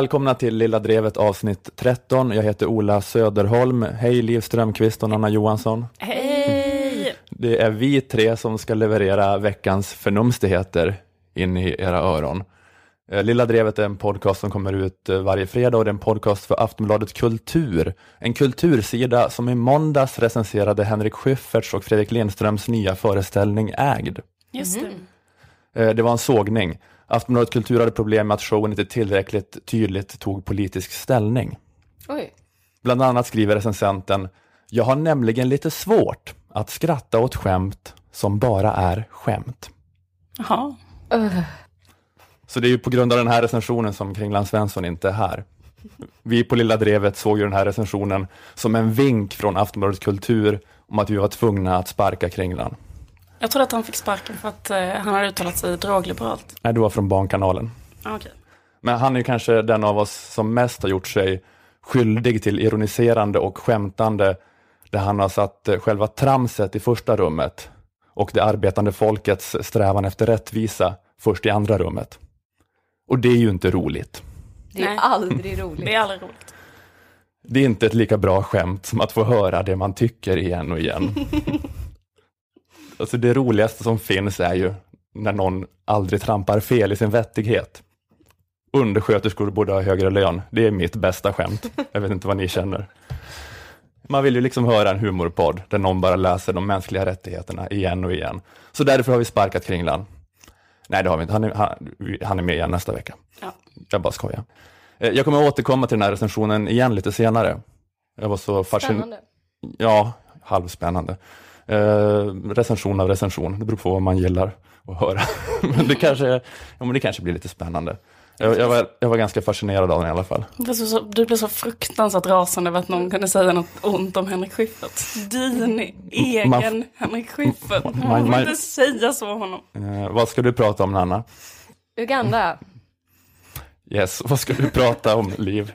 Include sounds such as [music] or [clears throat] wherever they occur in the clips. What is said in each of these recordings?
Välkomna till Lilla Drevet avsnitt 13. Jag heter Ola Söderholm. Hej Liv Strömqvist och Nanna Johansson. Hej! Det är vi tre som ska leverera veckans förnumstigheter in i era öron. Eh, Lilla Drevet är en podcast som kommer ut eh, varje fredag och det är en podcast för Aftonbladet Kultur. En kultursida som i måndags recenserade Henrik Schyfferts och Fredrik Lindströms nya föreställning Ägd. Just det. Eh, Det var en sågning. Aftonbladet Kultur hade problem med att showen inte tillräckligt tydligt tog politisk ställning. Oj. Bland annat skriver recensenten Jag har nämligen lite svårt att skratta åt skämt som bara är skämt. Jaha. Öh. Så det är ju på grund av den här recensionen som Kringland Svensson inte är här. Vi på Lilla Drevet såg ju den här recensionen som en vink från Aftonbladet Kultur om att vi var tvungna att sparka Kringland. Jag trodde att han fick sparken för att eh, han hade uttalat sig drogliberalt. Nej, det var från Barnkanalen. Ah, Okej. Men han är ju kanske den av oss som mest har gjort sig skyldig till ironiserande och skämtande där han har satt eh, själva tramset i första rummet och det arbetande folkets strävan efter rättvisa först i andra rummet. Och det är ju inte roligt. Det är Nej. aldrig [laughs] roligt. Det är aldrig roligt. Det är inte ett lika bra skämt som att få höra det man tycker igen och igen. [laughs] alltså det roligaste som finns är ju när någon aldrig trampar fel i sin vettighet. Undersköterskor borde ha högre lön. Det är mitt bästa skämt. Jag vet inte vad ni känner. Man vill ju liksom höra en humorpodd där någon bara läser de mänskliga rättigheterna igen och igen. Så därför har vi sparkat Kringland. Nej, det har vi inte. Han är, han, han är med igen nästa vecka. Ja. Jag bara skojar. Eh, Jag kommer återkomma till den här recensionen igen lite senare. Jag var så fascinerad. Spännande. Ja, halvspännande. Eh, recension av recension, det beror på vad man gillar att höra. [laughs] men, det kanske, ja, men det kanske blir lite spännande. Jag, jag, var, jag var ganska fascinerad av den i alla fall. Du blev så, fruktansvärt rasande över att någon kunde säga något ont om Henrik Schyffert. Din egen Man- Henrik Schyffert. Man, man- får inte säga så om honom. Eh, vad ska du prata om Nanna? Uganda. Yes, [laughs] vad ska du prata om Liv?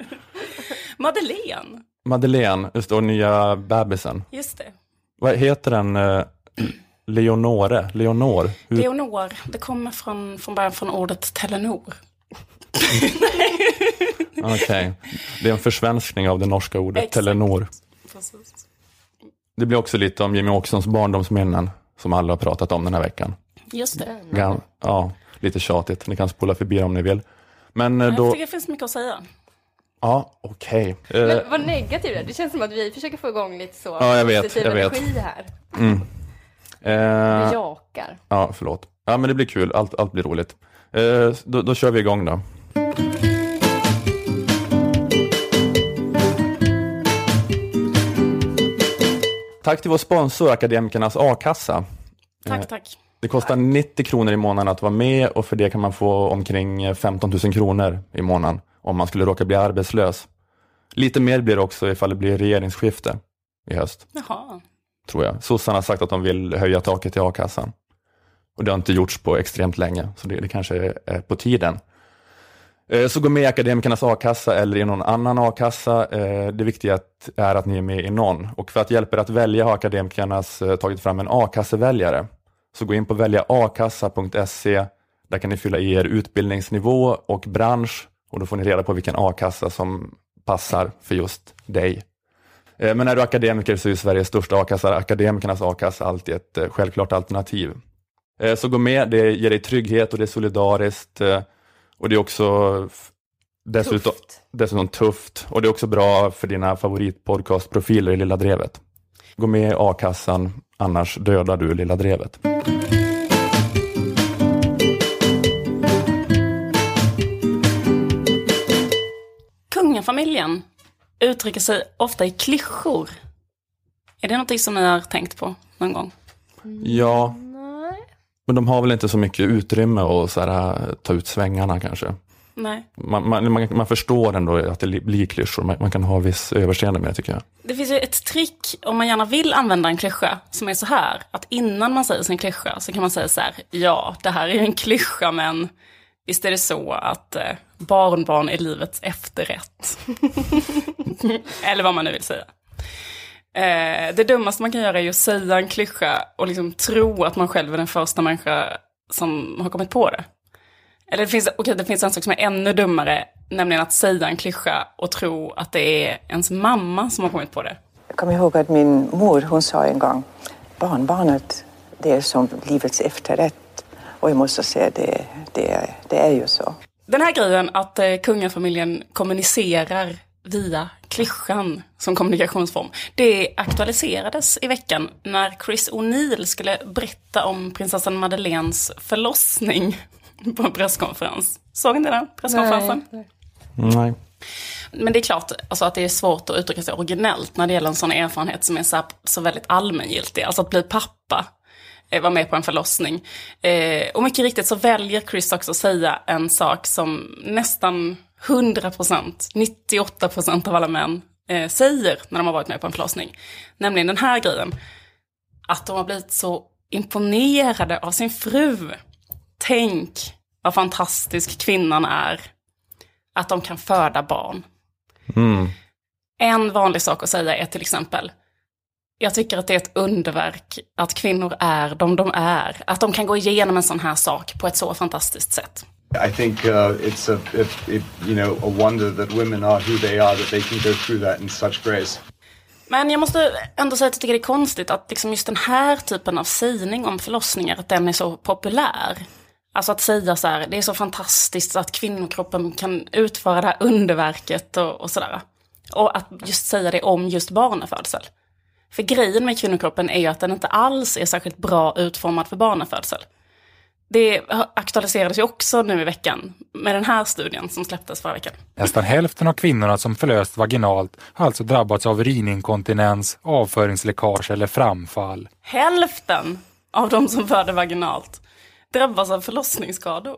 Madeleine. Madeleine, just då nya bebisen. Just det. Vad heter den? Eh, Leonore? Leonor? Hur, Leonor. Det kommer från, från början från ordet Telenor. [laughs] Okej, det är en försvenskning av det norska ordet Exakt. Telenor. Precis. Det blir också lite om Jimmy Åkessons barndomsminnen som alla har pratat om den här veckan. Just det. Gam- ja, lite tjatigt. Ni kan spola förbi om ni vill. Men eh, Jag då, tycker det finns mycket att säga. Ja, okej. Eh, Men vad negativ du är. Det känns som att vi försöker få igång lite så Ja, jag vet, positiv jag vet. energi här. eh, Bejakar. ja, förlåt. Ja, men det blir kul. Allt, allt blir roligt. Eh, då, då kör vi igång då. Tack till vår sponsor Akademikernas A-kassa. Tack, tack. Det kostar 90 kronor i månaden att vara med och för det kan man få omkring 15 000 kronor i månaden om man skulle råka bli arbetslös. Lite mer blir det också ifall det blir regeringsskifte i höst, Jaha. tror jag. Sossarna har sagt att de vill höja taket i a-kassan. Och det har inte gjorts på extremt länge, så det, det kanske är på tiden. Eh, Så gå med i Akademikernas a-kassa eller i någon annan a-kassa. Eh, Det viktiga är att ni är med i någon. Och för att hjälpa er att välja har Akademikernas eh, tagit fram en a-kasseväljare. Så gå in på väljaakassa.se. Där kan ni fylla i er utbildningsnivå och bransch och då får ni reda på vilken a-kassa som passar för just dig. Eh, Men är du akademiker så är Sveriges största a-kassa, Akademikernas a-kassa, alltid ett eh, självklart alternativ. Eh, Så gå med, det ger dig trygghet och det är solidariskt och det är också dessutom Tufft. dessutom tufft och det är också bra för dina favoritpodcastprofiler i Lilla Drevet. Gå med i a-kassan, annars dödar du Lilla Drevet. Kungafamiljen uttrycker sig ofta i klyschor. Är det någonting som ni har tänkt på någon gång? Ja, Nej. men de har väl inte så mycket utrymme att så här, ta ut svängarna kanske. Nej. Man, man, man, man förstår ändå att det blir klyschor, man, man kan ha viss överseende med det tycker jag. Det finns ju ett trick om man gärna vill använda en klyscha som är så här. Att innan man säger sin klyscha så kan man säga så här. Ja, det här är ju en klyscha men visst är det så att eh, barnbarn är livets efterrätt. [laughs] Eller vad man nu vill säga. Eh, det dummaste man kan göra är ju att säga en klyscha och liksom tro att man själv är den första människa som har kommit på det. Eller det finns, okej, det finns en sak som är ännu dummare nämligen att säga en klyscha och tro att det är ens mamma som har kommit på det. Jag kommer ihåg att min mor hon sa en gång barnbarnet det är som livets efterrätt. Och jag måste säga det, det, det är ju så. Den här grejen att eh, kungafamiljen kommunicerar via klyschan som kommunikationsform. Det aktualiserades i veckan när Chris O'Neill skulle berätta om prinsessan Madeleines förlossning på en presskonferens. Såg ni den presskonferensen? Nej. Nej. Men det är klart alltså, att det är svårt att uttrycka sig originellt när det gäller en sån erfarenhet som är så, här, så väldigt allmängiltig. Alltså att bli pappa, eh, vara med på en förlossning. Eh, och mycket riktigt så väljer Chris också att säga en sak som nästan 100%, 98% av alla män eh, säger när de har varit med på en förlossning. Nämligen den här grejen. Att de har blivit så imponerade av sin fru. Tänk vad fantastisk kvinnan är. Att de kan föda barn. En vanlig sak att säga är till exempel, jag tycker att det är ett underverk att kvinnor är de de är. Att de kan gå igenom en sån här sak på ett så fantastiskt sätt. I think uh, it's a if, if, you know a wonder that women are who they are that they can go through that in such grace. Men jag måste ändå säga att jag tycker det är konstigt att liksom just den här typen av sägning om förlossningar, att den är så populär. Alltså att säga så här, det är så fantastiskt att kvinnokroppen kan utföra det här underverket och, och sådär. Och att just säga det om just barnafödsel. För grejen med kvinnokroppen är ju att den inte alls är särskilt bra utformad för barnafödsel. Det aktualiserades ju också nu i veckan med den här studien som släpptes förra veckan. Nästan hälften av kvinnorna som förlöst vaginalt har alltså drabbats av urininkontinens, avföringsläckage eller framfall. Hälften av de som föder vaginalt drabbas av förlossningsskador.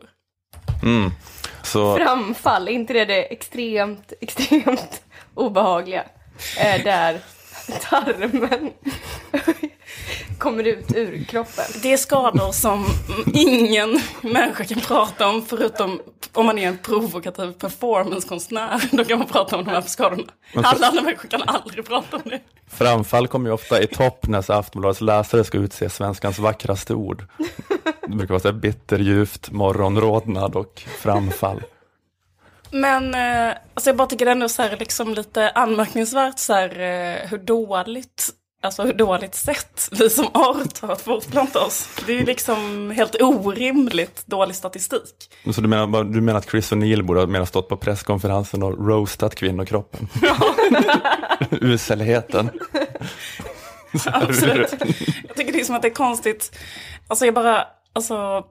Så Framfall, är inte det det extremt, extremt obehagliga? Eh, där tarmen [laughs] kommer ut ur kroppen. Det är skador som ingen människa kan prata om förutom om man är en provokativ performancekonstnär. Då kan man prata om de här skadorna. Alla andra människor kan aldrig prata om det. framfall kommer ju ofta i topp när Aftonbladets läsare ska utse svenskans vackraste ord. Det brukar vara så här bitterljuvt, morgonrodnad och framfall. Men eh, alltså jag bara tycker det är ändå så här, liksom lite anmärkningsvärt så här, eh, hur dåligt Alltså hur dåligt sätt vi som art har att fortplanta oss. Det är ju liksom helt orimligt dålig statistik. Så du menar, du menar att Chris O'Neill borde ha stått på presskonferensen och roastat kvinnokroppen? [laughs] Uselheten. Absolut. Jag tycker det är som att det är konstigt. Alltså jag bara, alltså.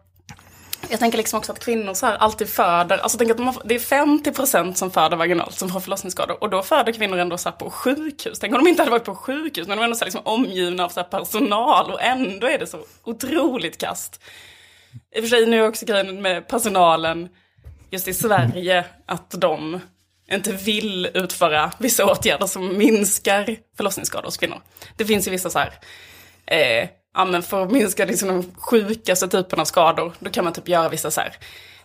Jag tänker liksom också att kvinnor så här alltid föder, alltså tänk att de har, det är 50% som föder vaginalt som får förlossningsskador. Och då föder kvinnor ändå så här på sjukhus. Tänk om de inte hade varit på sjukhus, men de är ändå så här liksom omgivna av så här personal och ändå är det så otroligt kast. I och för sig nu är också grejen med personalen just i Sverige att de inte vill utföra vissa åtgärder som minskar förlossningsskador hos kvinnor. Det finns ju vissa så här, eh, ja men för att minska liksom de sjukaste typen av skador, då kan man typ göra vissa så här,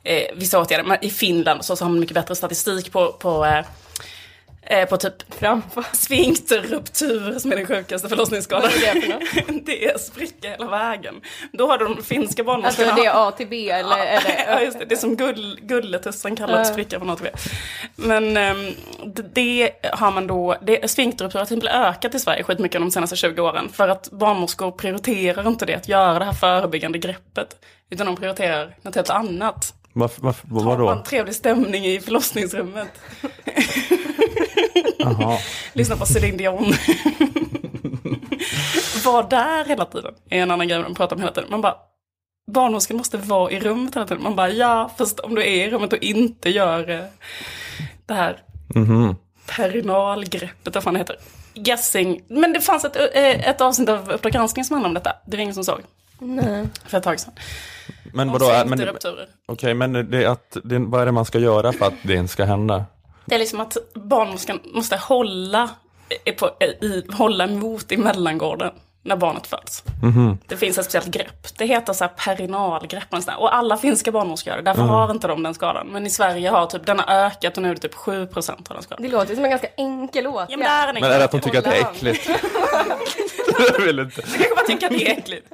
eh, vissa åtgärder. Men i Finland så, så har man mycket bättre statistik på, på eh, eh, på typ Framfall. sfinkterruptur som är den sjukaste förlossningsskadan. Vad är det [laughs] det är spricka hela vägen. Då har de finska Alltså barnmorskorna... det är A till B eller? eller [laughs] Ja, just det. Det är som gull, gulletussen kallar Ja. spricka från ATV. Men ehm, det, det har man då, det, sfinkterruptur har till exempel ökat i Sverige skitmycket de senaste 20 åren. För att barnmorskor prioriterar inte det, att göra det här förebyggande greppet. Utan de prioriterar något helt annat. Varför, varför, vad Ha en vadå? trevlig stämning i förlossningsrummet. [laughs] [laughs] Lyssna på Céline Dion. [laughs] Var där hela tiden är en annan grej de pratar om hela tiden. Man bara, barnmorskan måste vara i rummet hela tiden. Man bara, ja, fast om du är i rummet och inte gör eh, det här perinalgreppet, vad fan det heter. Guessing. Men det fanns ett, eh, ett avsnitt av Uppdrag granskning som handlade om detta. Det var ingen som såg. Nej. För ett tag sedan. Men vadå? Okej, men det är att, det, vad är det man ska göra för att det inte ska hända? Det är liksom att barnmorskan måste hålla, på, i, hålla emot i mellangården när barnet föds. Det finns ett speciellt grepp. Det heter så här perinalgrepp. och. Och alla finska barnmorskor gör det. Därför har inte de den skadan. Men i Sverige har typ, den har ökat och nu är det typ 7% av den skadan. Det låter som en ganska enkel åtgärd. Ja, men det är en Men är det att de tycker att det är äckligt? [laughs] jag vill inte. Du kanske bara tycker att det är äckligt.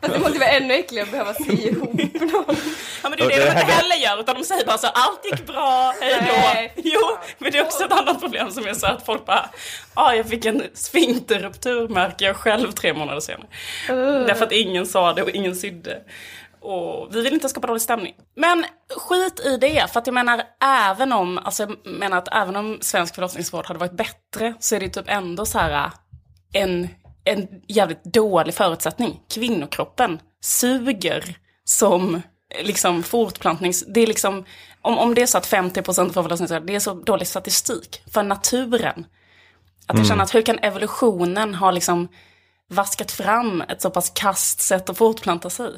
Fast det måste vara ännu äckligare att behöva sy ihop någon. [laughs] Ja men det är det de inte heller gör, utan de säger bara så allt gick bra, hej då. Nej. Jo, men det är också ett annat problem som är så att folk bara, [laughs] ah, jag fick en sfinkterruptur märker jag själv tre månader senare. Därför att ingen sa det och ingen sydde. Och vi vill inte skapa dålig stämning. Men skit i det, för att jag menar även om, alltså jag menar att även om svensk förlossningsvård hade varit bättre så är det typ ändå så här en, en jävligt dålig förutsättning. Kvinnokroppen suger som liksom fortplantnings... Det är liksom, om, om det är så att 50% av förlossningsvård, det är så dålig statistik för naturen. Att jag känner att hur kan evolutionen ha liksom vaskat fram ett så pass kast sätt att fortplanta sig?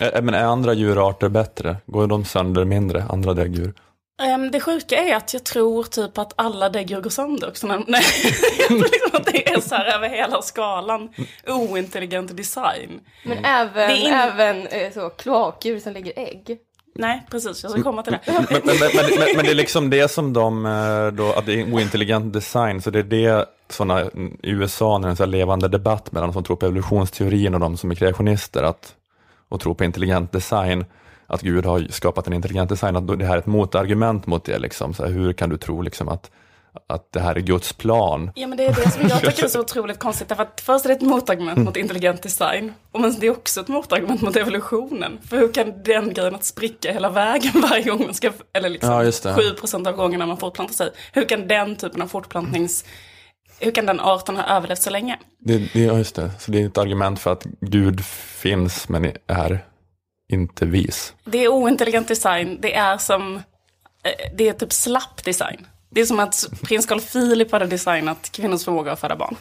Men är andra djurarter bättre? Går de sönder mindre, andra däggdjur? Ehm, det sjuka är att jag tror typ att alla däggdjur går sönder också. Nej, [laughs] jag tror liksom att det är så här över hela skalan ointelligent design. Men även, Det är in- även eh, så, kloakdjur som lägger ägg. Nej, precis, jag ska komma till det. Men, men, men, men, det är liksom det som de, eh, då, att det är ointelligent design, så det är det såna, i USA när det är en levande debatt mellan de som tror på evolutionsteorin och de som är kreationister, att, och tror på intelligent design, att Gud har skapat en intelligent design, att det här är ett motargument mot det, liksom, så här, hur kan du tro liksom att, att det här är Guds plan? Ja men det är det som jag tycker är så otroligt konstigt. Därför att först är det ett motargument mot intelligent design. Och men det är också ett motargument mot evolutionen. För hur kan den grejen att spricka hela vägen [laughs] varje gång man ska, eller liksom Ja, just det. 7% av gångerna man fortplantar sig. Hur kan den typen av fortplantnings, hur kan den arten ha överlevt så länge? Det, det, just det. Så det är ett argument för att Gud finns men är inte vis. Det är ointelligent design, det är som, eh, det är typ slapp design. Det är som att prins Carl Philip hade designat kvinnors förmåga att föda barn.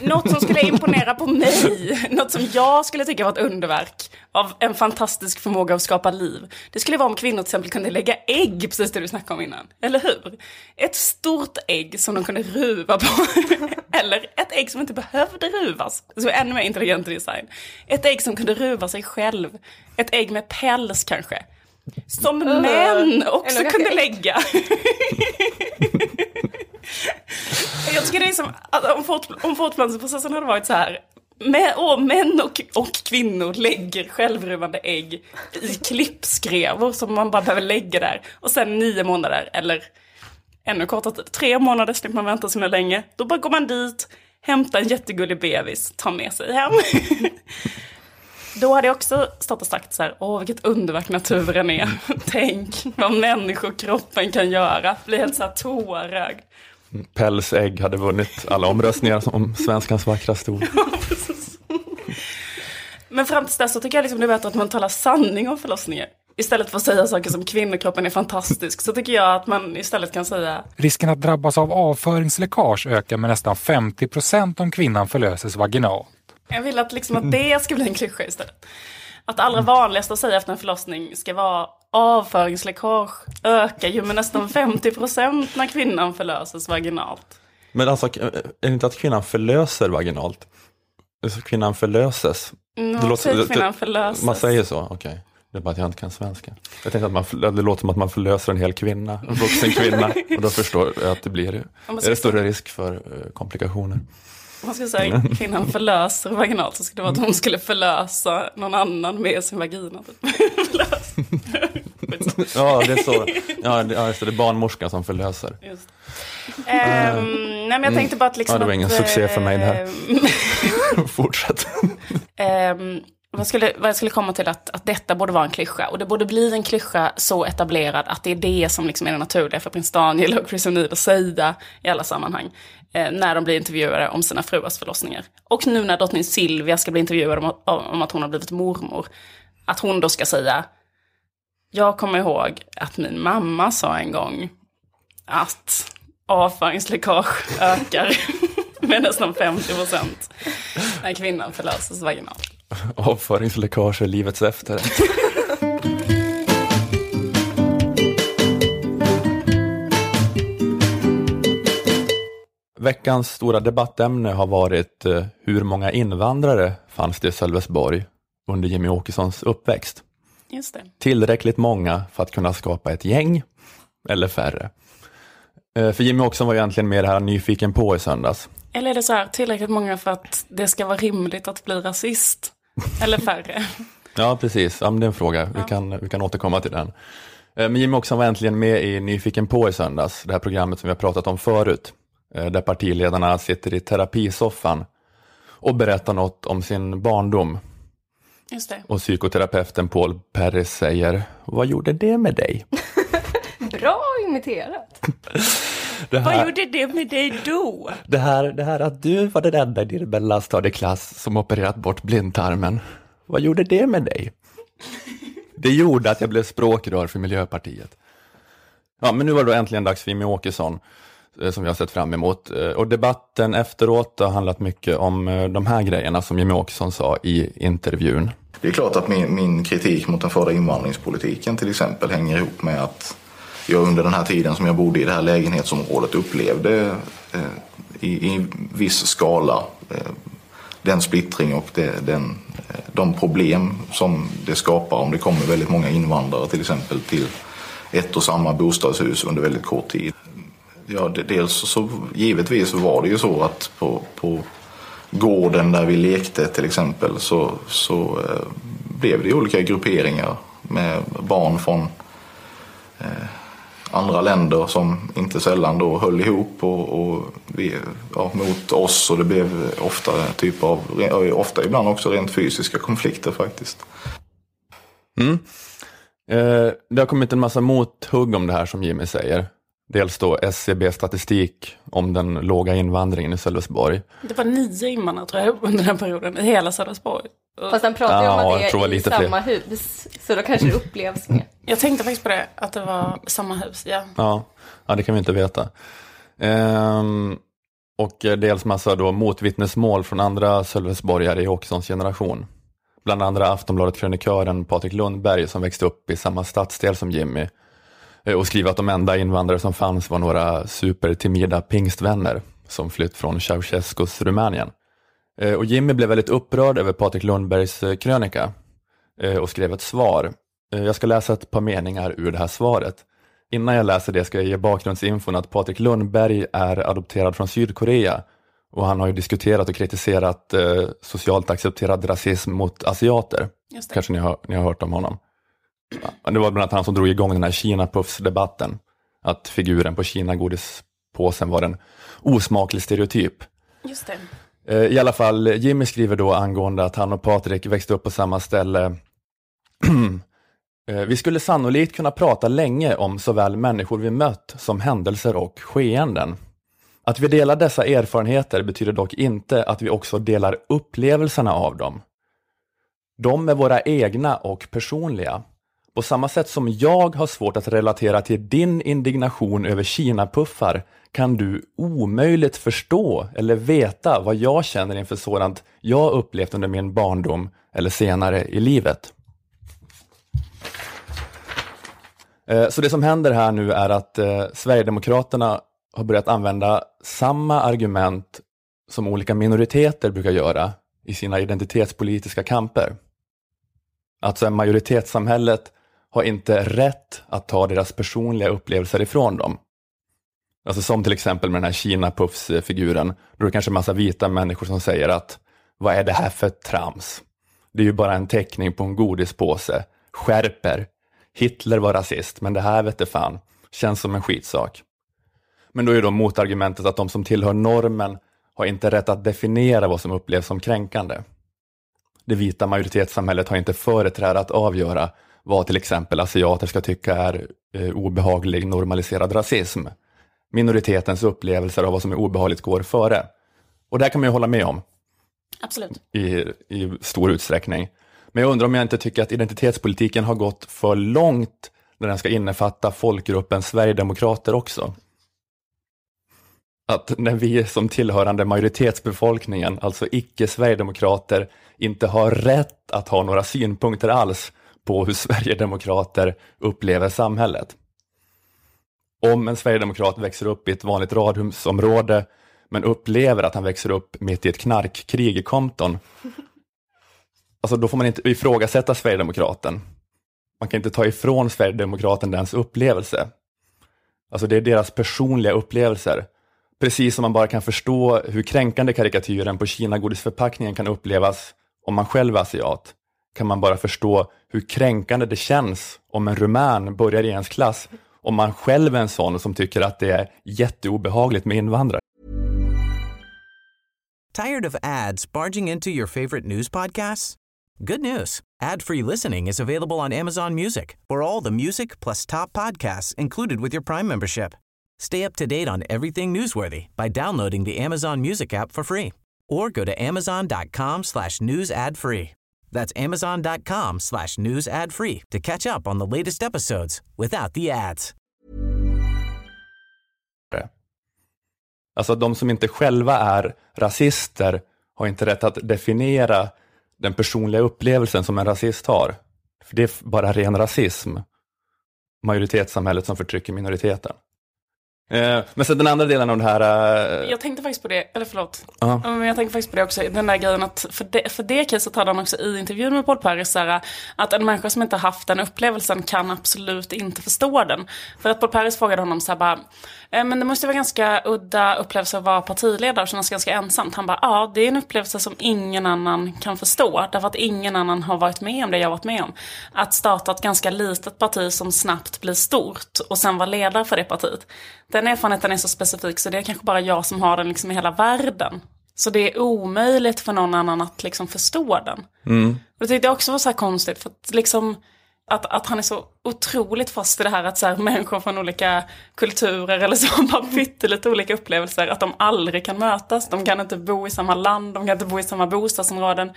Något som skulle imponera på mig, något som jag skulle tycka var ett underverk av en fantastisk förmåga att skapa liv. Det skulle vara om kvinnor till exempel kunde lägga ägg, precis det du snackade om innan. Eller hur? Ett stort ägg som de kunde ruva på. [laughs] Eller ett ägg som inte behövde ruvas. Så ännu mer intelligent design. Ett ägg som kunde ruva sig själv. Ett ägg med päls kanske. Som män också kunde lägga. [laughs] Jag tycker det är som om, fort, om fortplantningsprocessen hade varit så här. Med, åh, män och, och kvinnor lägger självruvande ägg i klippskrevor som man bara behöver lägga där. Och sen nio månader, eller ännu kortare tid, tre månader slipper man vänta så länge. Då bara går man dit, hämtar en jättegullig bebis, tar med sig hem. [laughs] Då hade jag också stått och sagt så här, åh vilket underverk naturen är. [laughs] Tänk vad människokroppen kan göra. Blir helt så här tårögd. Pälsägg hade vunnit alla omröstningar om svenskans vackraste ord. [laughs] Men fram tills dess så tycker jag liksom det är bättre att man talar sanning om förlossningar. Istället för att säga saker som kvinnokroppen är fantastisk så tycker jag att man istället kan säga Risken att drabbas av avföringsläckage ökar med nästan 50 procent om kvinnan förlöses vaginalt. Jag vill att, liksom att det ska bli en klyscha istället. Att det allra vanligaste att säga efter en förlossning ska vara avföringsläckage ökar ju med nästan 50% när kvinnan förlöses vaginalt. Men alltså, är det inte att kvinnan förlöser vaginalt? Alltså, kvinnan förlöses? Mm, Det låter- det- kvinnan förlöses. Man säger så, okej. Det är bara att jag inte kan svenska. Jag tänkte att man, det låter som att man förlöser en hel kvinna, en vuxen kvinna. [laughs] Och då förstår jag att det blir man är det större risk för eh, komplikationer. Man ska säga kvinnan förlöser vaginalt så skulle det vara att hon skulle förlösa någon annan med sin vagina. Typ. [laughs] Ja, det är så. Ja, det, ja, just det, det är barnmorskan som förlöser. Just. Ehm, nej men jag tänkte bara att liksom Ja, det var att, ingen succé för mig det här. ehm, [laughs] Fortsätt. [laughs] Ehm, vad, skulle, vad jag skulle komma till att, att detta borde vara en klyscha. Och det borde bli en klyscha så etablerad att det är det som liksom är det naturliga för prins Daniel och Chris O'Neill att säga i alla sammanhang. Eh, när de blir intervjuade om sina fruars förlossningar. Och nu när drottning Silvia ska bli intervjuad om, om att hon har blivit mormor. Att hon då ska säga, jag kommer ihåg att min mamma sa en gång att avföringsläckage ökar med nästan 50 procent när kvinnan förlöses vaginalt. [laughs] Avföringsläckage är livets efterrätt. [laughs] Veckans stora debattämne har varit eh, hur många invandrare fanns det i Sölvesborg under Jimmy Åkessons uppväxt? Just det. Tillräckligt många för att kunna skapa ett gäng eller färre. Eh, För Jimmy Åkesson var egentligen mer det här nyfiken på i söndags. Eller är det så här, tillräckligt många för att det ska vara rimligt att bli rasist? [laughs] Eller färre? Ja, precis. Ja, det är en fråga. Vi, kan, vi kan återkomma till den. Eh, Men Jimmie Åkesson var äntligen med i Nyfiken på i söndags, det här programmet som vi har pratat om förut, eh, där partiledarna sitter i terapisoffan och berättar något om sin barndom. Just det. Och psykoterapeuten Paul Perry säger, vad gjorde det med dig? [laughs] Bra imiterat. [laughs] Det Vad här, gjorde det med dig då? det här, det här att du var den enda i din mellanstadieklass som opererat bort blindtarmen, vad gjorde det med dig? Det gjorde att jag blev språkrör för Miljöpartiet. Ja, men nu var det då äntligen dags för Jimmie Åkesson, eh, som vi har sett fram emot. Eh, Och debatten efteråt har handlat mycket om eh, de här grejerna som Jimmie Åkesson sa i intervjun. Det är klart att min, min kritik mot den förda invandringspolitiken till exempel hänger ihop med att jag under den här tiden som jag bodde i det här lägenhetsområdet upplevde eh, i, i viss skala eh, den splittring och det, den, eh, de problem som det skapar om det kommer väldigt många invandrare till exempel till ett och samma bostadshus under väldigt kort tid. Ja, dels så givetvis var det ju så att på, på gården där vi lekte till exempel så, så eh, blev det olika grupperingar med barn från eh, andra länder som inte sällan då höll ihop och, och vi, ja, mot oss och det blev ofta typ av, ofta ibland också rent fysiska konflikter faktiskt. Mm. Eh, det har kommit en massa mothugg om det här som Jimmy säger. Dels då SCB-statistik om den låga invandringen i Sölvesborg. Det var nio invandrare tror jag under den perioden i hela Sölvesborg. Fast han pratar ju om att det är i samma hus. Så då kanske det upplevs mer. [laughs] Jag tänkte faktiskt på det, att det var samma hus. Ja. Ja, ja det kan vi inte veta. Ehm, och dels massa då motvittnesmål från andra Sölvesborgare i Åkessons generation. Bland andra Aftonbladet-krönikören Patrik Lundberg som växte upp i samma stadsdel som Jimmy eh, och skriver att de enda invandrare som fanns var några supertimida pingstvänner som flytt från Ceausescus Rumänien. Eh, Och Jimmy blev väldigt upprörd över Patrik Lundbergs eh, krönika eh, och skrev ett svar. Jag ska läsa ett par meningar ur det här svaret. Innan jag läser det ska jag ge bakgrundsinfon att Patrik Lundberg är adopterad från Sydkorea och han har ju diskuterat och kritiserat eh, socialt accepterad rasism mot asiater. Kanske ni har, ni har hört om honom. Det var bland annat han som drog igång den här Kina-puffs-debatten. Att figuren på Kina-godispåsen var en osmaklig stereotyp. Just det. Eh, I alla fall, Jimmy skriver då angående att han och Patrik växte upp på samma ställe. [clears throat] Eh, vi skulle sannolikt kunna prata länge om såväl människor vi mött som händelser och skeenden. Att vi delar dessa erfarenheter betyder dock inte att vi också delar upplevelserna av dem. De är våra egna och personliga. På samma sätt som jag har svårt att relatera till din indignation över Kina-puffar kan du omöjligt förstå eller veta vad jag känner inför sådant jag upplevt under min barndom eller senare i livet. Eh, så det som händer här nu är att eh, Sverigedemokraterna har börjat använda samma argument som olika minoriteter brukar göra i sina identitetspolitiska kamper. Alltså majoritetssamhället har inte rätt att ta deras personliga upplevelser ifrån dem. Alltså som till exempel med den här Kina-puffs-figuren, då är det kanske en massa vita människor som säger att vad är det här för trams? Det är ju bara en teckning på en godispåse. Skärper. Hitler var rasist, men det här vet fan, känns som en skitsak. Men då är då motargumentet att de som tillhör normen har inte rätt att definiera vad som upplevs som kränkande. Det vita majoritetssamhället har inte företräde att avgöra vad till exempel asiater ska tycka är eh, obehaglig normaliserad rasism. Minoritetens upplevelser av vad som är obehagligt går före. Och det här kan man ju hålla med om Absolut. i, i stor utsträckning. Men jag undrar om jag inte tycker att identitetspolitiken har gått för långt när den ska innefatta folkgruppen Sverigedemokrater också. Att när vi som tillhörande majoritetsbefolkningen, alltså icke-sverigedemokrater, inte har rätt att ha några synpunkter alls på hur Sverigedemokrater upplever samhället. Om en sverigedemokrat växer upp i ett vanligt radhusområde men upplever att han växer upp mitt i ett knarkkrig i Compton, alltså då får man inte ifrågasätta Sverigedemokraten. Man kan inte ta ifrån Sverigedemokraten dens upplevelse. Alltså det är deras personliga upplevelser. Precis som man bara kan förstå hur kränkande karikatyren på Kina-godisförpackningen kan upplevas om man själv är asiat, kan man bara förstå hur kränkande det känns om en rumän börjar i ens klass om man själv är en sån som tycker att det är jätteobehagligt med invandrare. Tired of ads barging into your favorite news podcasts? Good news. Ad-free listening is available on Amazon Music for all the music plus top podcasts included with your Prime membership. Stay up to date on everything newsworthy by downloading the Amazon Music app for free or go to amazon.com slash news ad free. That's amazon.com slash news ad free to catch up on the latest episodes without the ads. Alltså de som inte själva är rasister har inte rätt att definiera den personliga upplevelsen som en rasist har. För det är bara ren rasism. Majoritetssamhället som förtrycker minoriteten. Eh, men sen den andra delen av det här... Eh, Jag tänkte faktiskt på det, eller förlåt. Ja. Ja, Men jag tänkte faktiskt på det också, den där grejen att för det, för det caset hade han också i intervjun med Paul Paris här, att en människa som inte har haft den upplevelsen kan absolut inte förstå den. För att Paul Paris frågade honom så här bara, "Eh, men det måste vara ganska udda upplevelse att vara partiledare och kännas ganska ensamt. Han bara, ja det är en upplevelse som ingen annan kan förstå. Därför att ingen annan har varit med om det jag har varit med om. Att starta ett ganska litet parti som snabbt blir stort och sen vara ledare för det partiet. Den erfarenheten är så specifik så det är kanske bara jag som har den liksom i hela världen. Så det är omöjligt för någon annan att liksom förstå den. Och det tyckte jag också var så här konstigt för att liksom att, att han är så otroligt fast i det här att så här, människor från olika kulturer eller så [laughs] har pyttelite olika upplevelser. Att de aldrig kan mötas. De kan inte bo i samma land, de kan inte bo i samma bostadsområden.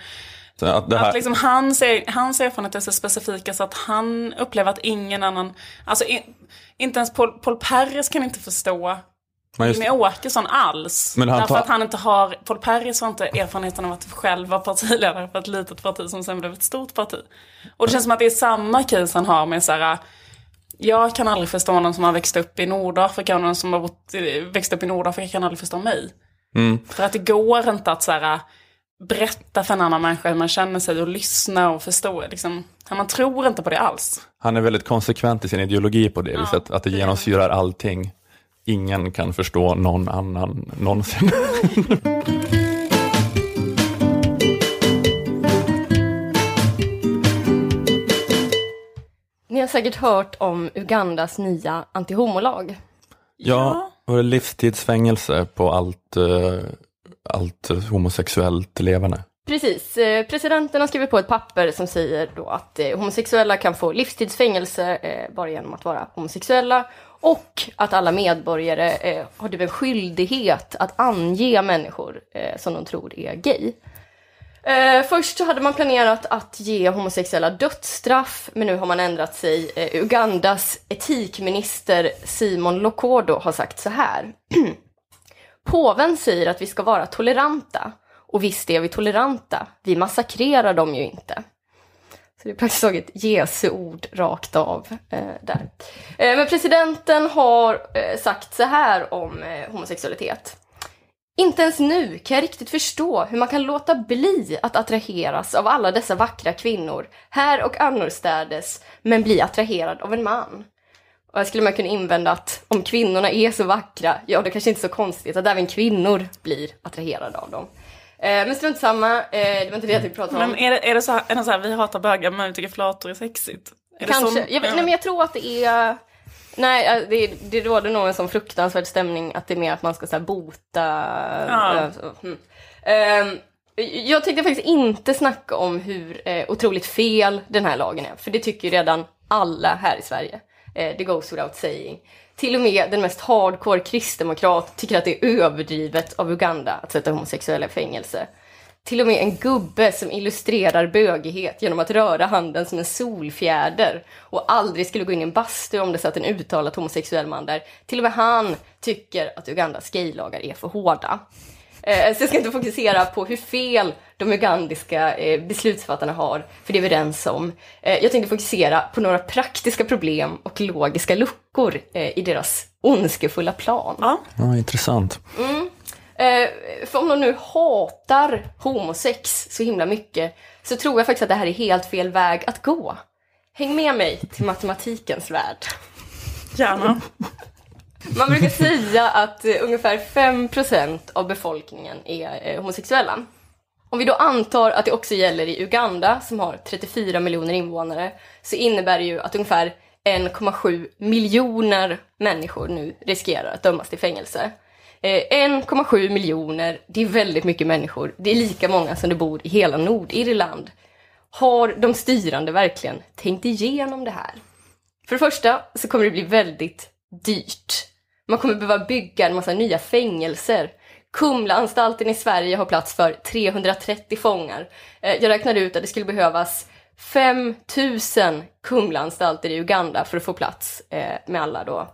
Så att det här, Att liksom hans, hans erfarenhet är så specifika så att han upplever att ingen annan, alltså in, inte ens Paul, Paul Perres kan inte förstå Men just- Jimmie Åkesson alls. Men han därför tar- att han inte har, Paul Perres har inte erfarenheten av att själv vara partiledare för ett litet parti som sen blev ett stort parti. Och det känns som att det är samma case han har med så här. Jag kan aldrig förstå någon som har växt upp i Nordafrika och någon som har bott, växt upp i Nordafrika kan aldrig förstå mig. Mm. För att det går inte att så här, berätta för en annan människa hur man känner sig och lyssna och förstå. Liksom. Man tror inte på det alls. han är väldigt konsekvent i sin ideologi på det viset, att det genomsyrar allting. Ingen kan förstå någon annan någonsin. [laughs] Ni har säkert hört om Ugandas nya antihomolag. Ja, och livstidsfängelse på allt, eh, allt homosexuellt levande. Precis. Eh, presidenten har skrivit på ett papper som säger då att eh, homosexuella kan få livstidsfängelse eh, bara genom att vara homosexuella och att alla medborgare har typ en skyldighet att ange människor som de tror är gay. Eh, först så hade man planerat att ge homosexuella dödsstraff, men nu har man ändrat sig. Eh, Ugandas etikminister Simon Lokodo har sagt så här. [clears throat] Påven säger att vi ska vara toleranta. Och visst är vi toleranta. Vi massakrerar dem ju inte. Så det är praktiskt taget Jesu ord rakt av eh, där. Eh, men presidenten har eh, sagt så här om eh, homosexualitet. Inte ens nu kan jag riktigt förstå hur man kan låta bli att attraheras av alla dessa vackra kvinnor, här och annorstädes, men bli attraherad av en man. Och här skulle man kunna invända att om kvinnorna är så vackra, ja det kanske inte är så konstigt att även kvinnor blir attraherade av dem. Eh, men strunt samma, eh, det var inte det jag tänkte prata om. Men är det, är det så här, är det så här vi hatar bögar men vi tycker flator är sexigt? Är Kanske. jag, nej, men jag tror att det är... Nej, eh, det, det råder nog en sån fruktansvärd stämning att det är mer att man ska så bota... Ja. mm. Ehm, jag tänkte faktiskt inte snacka om hur eh, otroligt fel den här lagen är, för det tycker ju redan alla här i Sverige. Eh, det goes without saying. Till och med den mest hardcore kristdemokrat tycker att det är överdrivet av Uganda att sätta homosexuella i fängelse. Till och med en gubbe som illustrerar bögighet genom att röra handen som en solfjäder och aldrig skulle gå in i en bastu om det satt en uttalat homosexuell man där. Till och med han tycker att Ugandas gaylagar är för hårda. Eh, så jag ska inte fokusera på hur fel de ugandiska eh, beslutsfattarna har, för det är vi överens om. Eh, jag tänkte fokusera på några praktiska problem och logiska luckor i deras ondskefulla plan. Ja. Ja, intressant. Eh, för om de nu hatar homosex så himla mycket så tror jag faktiskt att det här är helt fel väg att gå. Häng med mig till matematikens värld. Gärna. Man brukar säga att eh, ungefär 5% av befolkningen är eh, homosexuella. Om vi då antar att det också gäller i Uganda som har 34 miljoner invånare så innebär det ju att ungefär 1,7 miljoner människor nu riskerar att dömas till fängelse. Eh, 1,7 miljoner, det är väldigt mycket människor. Det är lika många som det bor i hela Nordirland. Har de styrande verkligen tänkt igenom det här? För det första så kommer det bli väldigt dyrt. Man kommer behöva bygga en massa nya fängelser. Kumlaanstalten i Sverige har plats för 330 fångar. Eh, jag räknade ut att det skulle behövas 5000 Kumlaanstalter i Uganda för att få plats eh, med alla då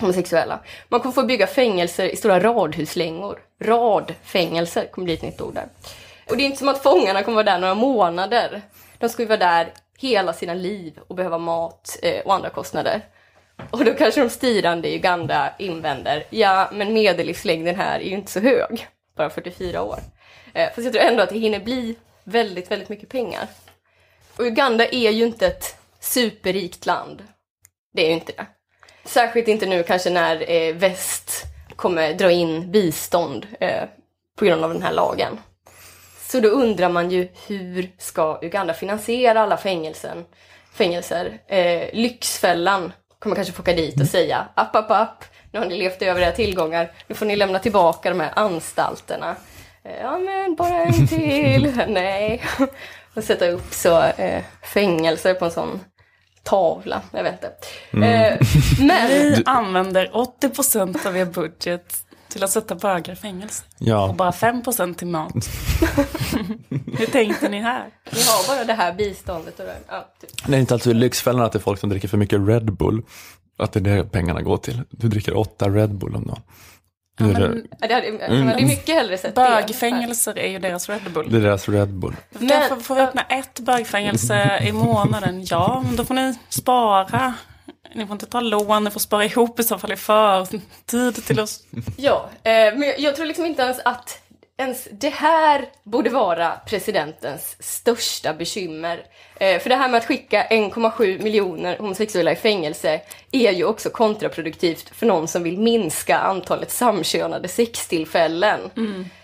homosexuella. Man kommer få bygga fängelser i stora radhuslängor. Radfängelser kommer bli ett nytt ord där. Och det är inte som att fångarna kommer vara där några månader. De ska ju vara där hela sina liv och behöva mat eh, och andra kostnader. Och då kanske de styrande i Uganda invänder, ja men medellivslängden här är ju inte så hög, bara 44 år. Eh, fast jag tror ändå att det hinner bli väldigt, väldigt mycket pengar. Och Uganda är ju inte ett superrikt land. Det är ju inte det. Särskilt inte nu kanske när eh, väst kommer dra in bistånd eh, på grund av den här lagen. Så då undrar man ju hur ska Uganda finansiera alla fängelsen, fängelser? Eh, Lyxfällan kommer kanske få åka dit och säga app, app, app, nu har ni levt över era tillgångar, nu får ni lämna tillbaka de här anstalterna. Eh, ja men bara en [laughs] till, nej. [laughs] Och sätta upp så eh, fängelser på en sån tavla, jag vet inte. Eh, men Vi använder 80% av er budget till att sätta bögar i fängelse. Och Ja, bara 5% till mat. [laughs] Hur tänkte ni här? vi har bara det här biståndet och det, ja, typ. det är inte alltså i Lyxfällan att det är folk som dricker för mycket Red Bull. Att det är det pengarna går till. Du dricker åtta Red Bull om dagen. Nu är det, Ja, det hade, hade mycket hellre sett. Bögfängelser är ju deras Red Bull. det är deras Red Bull. Men- Därför får vi öppna ett bögfängelse i månaden. Ja, men då får ni spara. Ni får inte ta lån, ni får spara ihop i så fall i förtid till oss. [laughs] Ja, eh, men jag, tror liksom inte ens att ens det här borde vara presidentens största bekymmer. Eh, för det här med att skicka 1,7 miljoner homosexuella i fängelse är ju också kontraproduktivt för någon som vill minska antalet samkönade sextillfällen.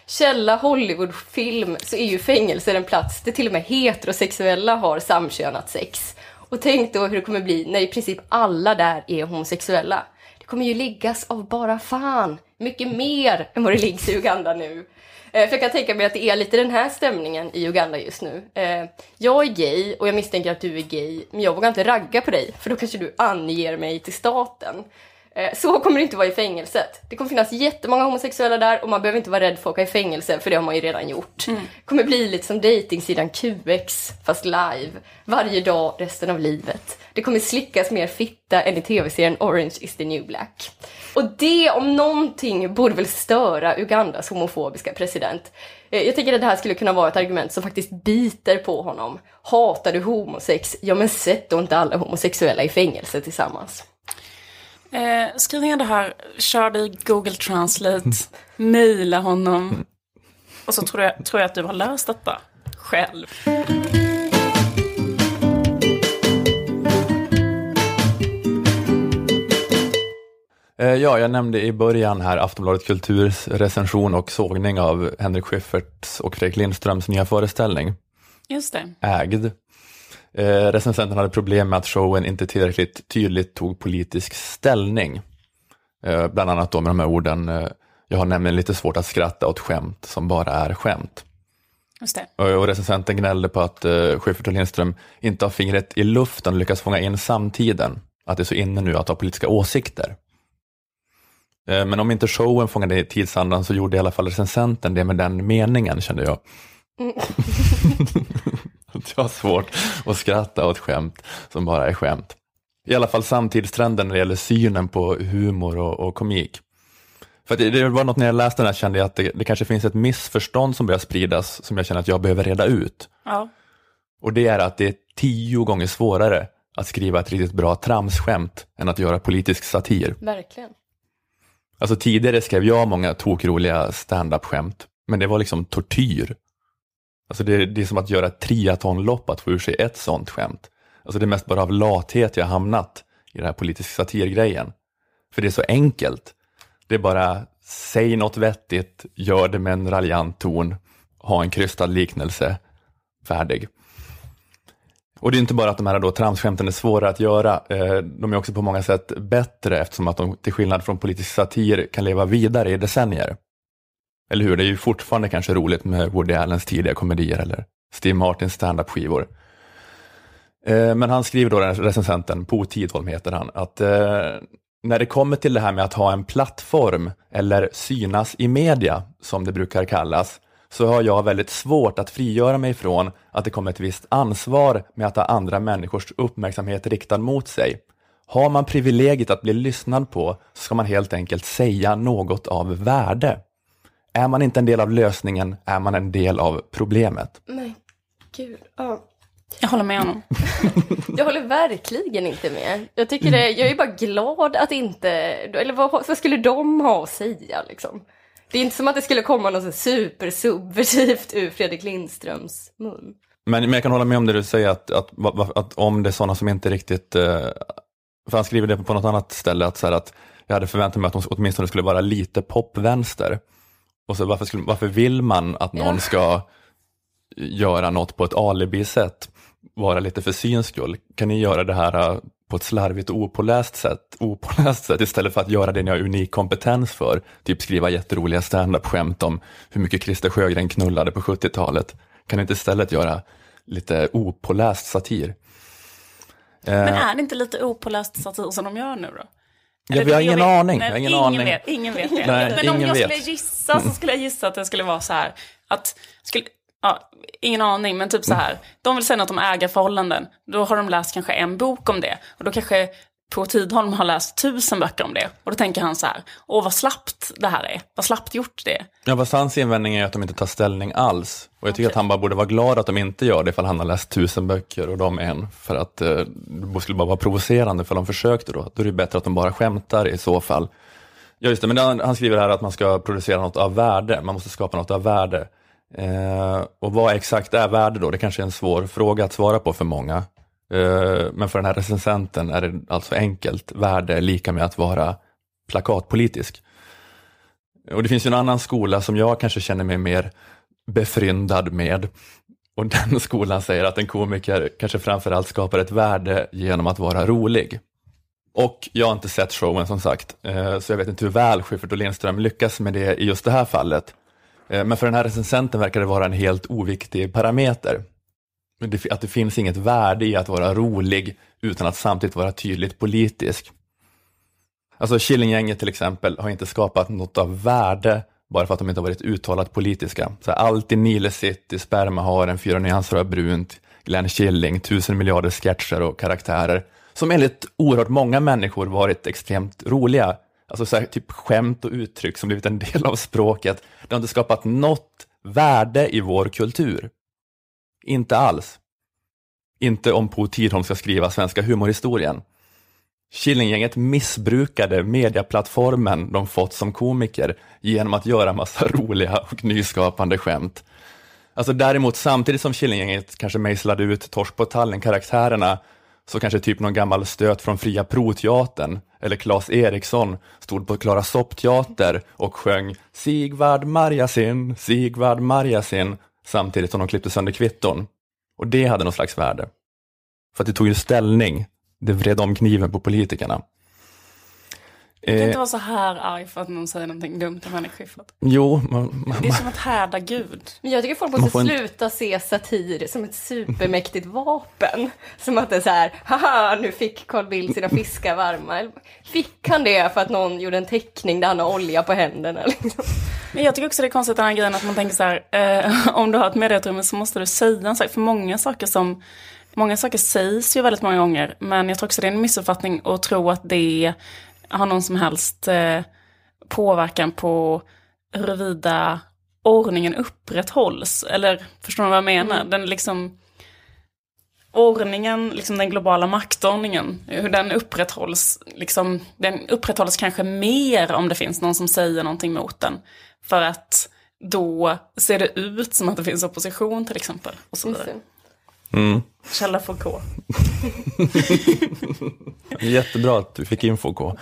Källa Hollywoodfilm så är ju fängelser en plats där till och med heterosexuella har samkönat sex. Och tänk då hur det kommer bli när i princip alla där är homosexuella. Det kommer ju liggas av bara fan. Mycket mer än vad det liggs i Uganda nu. Eh, för jag kan tänka mig att det är lite den här stämningen i Uganda just nu. Eh, jag är gay och jag misstänker att du är gay, men jag vågar inte ragga på dig för då kanske du anger mig till staten. Eh, Så kommer det inte vara i fängelset. Det kommer finnas jättemånga homosexuella där och man behöver inte vara rädd för att åka i fängelse för det har man ju redan gjort. Det kommer bli lite som dejtingsidan QX fast live. Varje dag resten av livet. Det kommer slickas mer fitta än i tv-serien Orange is the new black. Och det om någonting borde väl störa Ugandas homofobiska president. Eh, Jag tänker att det här skulle kunna vara ett argument som faktiskt biter på honom. Hatar du homosex? Ja men sätt då inte alla homosexuella i fängelse tillsammans. Eh, skriv ner det här, kör det i Google Translate, mejla honom. Och så tror jag, tror jag att du har löst detta själv. Eh, Ja, jag nämnde i början här Aftonbladet Kulturs recension och sågning av Henrik Schyfferts och Fredrik Lindströms nya föreställning, Just det. Ägd. Eh, recensenten hade problem med att showen inte tillräckligt tydligt tog politisk ställning. Eh, bland annat då med de här orden, eh, jag har nämligen lite svårt att skratta åt skämt som bara är skämt. Och, recensenten gnällde på att eh, Schyffert och Lindström inte har fingret i luften och lyckas fånga in samtiden. Att det är så inne nu att ha politiska åsikter. Eh, Men om inte showen fångade tidsandan så gjorde i alla fall recensenten det med den meningen kände jag. att [laughs] [laughs] jag har svårt att skratta åt skämt som bara är skämt. I alla fall samtidstrenden när det gäller synen på humor och, och komik. För det, det var något när jag läste den här kände jag att det, det kanske finns ett missförstånd som börjar spridas som jag känner att jag behöver reda ut. Ja. Och det är att det är tio gånger svårare att skriva ett riktigt bra tramsskämt än att göra politisk satir. Verkligen. Alltså tidigare skrev jag många tokroliga stand-up-skämt, men det var liksom tortyr. Alltså det, det är som att göra ett triathlonlopp att få ur sig ett sånt skämt. Alltså det är mest bara av lathet jag hamnat i den här politisk satirgrejen. För det är så enkelt. Det är bara, säg något vettigt, gör det med en raljant ton, ha en krystad liknelse, färdig. Och det är inte bara att de här då tramsskämten är svåra att göra, eh, de är också på många sätt bättre eftersom att de till skillnad från politisk satir kan leva vidare i decennier. Eller hur? Det är ju fortfarande kanske roligt med Woody Allens tidiga komedier eller Steve Martins standup-skivor. Eh, men han skriver då, den recensenten, Po Tidholm heter han, att eh, när det kommer till det här med att ha en plattform eller synas i media, som det brukar kallas, så har jag väldigt svårt att frigöra mig från att det kommer ett visst ansvar med att ha andra människors uppmärksamhet riktad mot sig. Har man privilegiet att bli lyssnad på så ska man helt enkelt säga något av värde. Är man inte en del av lösningen är man en del av problemet. Men gud, ja. Jag håller med honom. [laughs] Jag håller verkligen inte med. Jag tycker det, jag är bara glad att inte, eller vad, vad skulle de ha att säga liksom? Det är inte som att det skulle komma något supersubversivt ur Fredrik Lindströms mun. Men, men jag kan hålla med om det du säger, att, att, att, att om det är sådana som inte riktigt, eh, för han skriver det på något annat ställe, att, så här, att jag hade förväntat mig att de åtminstone skulle vara lite popvänster. Och så varför, skulle, varför vill man att någon Ja. ska göra något på ett alibi-sätt? Vara lite för syns skull. Kan ni göra det här eh, på ett slarvigt och opåläst sätt, opåläst sätt istället för att göra det ni har unik kompetens för? Typ skriva jätteroliga stand-up-skämt om hur mycket Christer Sjögren knullade på 70-talet. Kan ni inte istället göra lite opåläst satir? Men är det inte lite opåläst satir som de gör nu då? Ja, vi har ingen vet- aning. Nej, ingen ingen aning. Vet, ingen vet det. Nej, Men om jag vet. skulle gissa så skulle jag gissa att det skulle vara så här. Att, skulle, ja, ingen aning, men typ så här. De vill säga något om ägarförhållanden. Då har de läst kanske en bok om det. Och då kanske på Tidholm har läst tusen böcker om det. Och då tänker han så här. Åh, vad slappt det här är. Vad slappt gjort det är. Ja, fast hans invändning är att de inte tar ställning alls. Och jag tycker att han bara borde vara glad att de inte gör det ifall han har läst tusen böcker och de en. För att eh, det skulle bara vara provocerande för de försökte då. Då är det bättre att de bara skämtar i så fall. Ja, just det, men han, han skriver här att man ska producera något av värde. Man måste skapa något av värde. Eh, och vad exakt är värde då? Det kanske är en svår fråga att svara på för många. Eh, men för den här recensenten är det alltså enkelt. Värde är lika med att vara plakatpolitisk. Och det finns ju en annan skola som jag kanske känner mig mer befryndad med. Och [laughs] den skolan säger att en komiker kanske framförallt skapar ett värde genom att vara rolig. Och jag har inte sett showen som sagt, eh, så jag vet inte hur väl Schyffert och Lindström lyckas med det i just det här fallet. Eh, men för den här recensenten verkar det vara en helt oviktig parameter. Men det- Att det finns inget värde i att vara rolig utan att samtidigt vara tydligt politisk. Alltså Killinggänget till exempel har inte skapat något av värde bara för att de inte har varit uttalat politiska. Så här, allt i Nile City, Spermaharen, Fyra nyanser av brunt, Glenn Killing, tusen miljarder sketcher och karaktärer som enligt oerhört många människor varit extremt roliga. Alltså så här, typ skämt och uttryck som blivit en del av språket. Det har inte skapat något värde i vår kultur. Inte alls. Inte om Po Tidholm ska skriva svenska humorhistorien. Killinggänget missbrukade mediaplattformen de fått som komiker genom att göra massa [laughs] roliga och nyskapande skämt. Alltså däremot, samtidigt som Killinggänget kanske mejslade ut Torsk på Tallen-karaktärerna, så kanske typ någon gammal stöt från Fria Proteatern eller Claes Eriksson stod på Klara Sopp-teater och sjöng Sigvard Marjasin, Sigvard Marjasin, samtidigt som de klippte sönder kvitton. Och det hade någon slags värde. För att det tog ju ställning, det vred om kniven på politikerna. Du kan Eh, inte vara så här arg för att någon säger någonting dumt om Henrik Schyffert. jo, man, man, Det är som att härda Gud. Men jag tycker folk måste får inte- sluta se satir som ett supermäktigt vapen. Som att det är så här, haha, nu fick Carl Bildt sina fiskar varma. Fick han det för att någon gjorde en teckning där han har olja på händerna? Liksom? Men jag tycker också det är konstigt den här grejen att man tänker så här, eh, [laughs] om du har ett medieutrymme så måste du säga en sak. För många saker som, många saker sägs ju väldigt många gånger. Men jag tror också det är en missuppfattning att tro att det har någon som helst eh, påverkan på huruvida ordningen upprätthålls. Eller förstår du vad jag menar? Den liksom, ordningen, liksom den globala maktordningen, hur den upprätthålls, liksom, den upprätthålls kanske mer om det finns någon som säger någonting mot den. För att då ser det ut som att det finns opposition till exempel. Och så vidare. Mm. Källa Foucault. [laughs] Jättebra att du fick info K.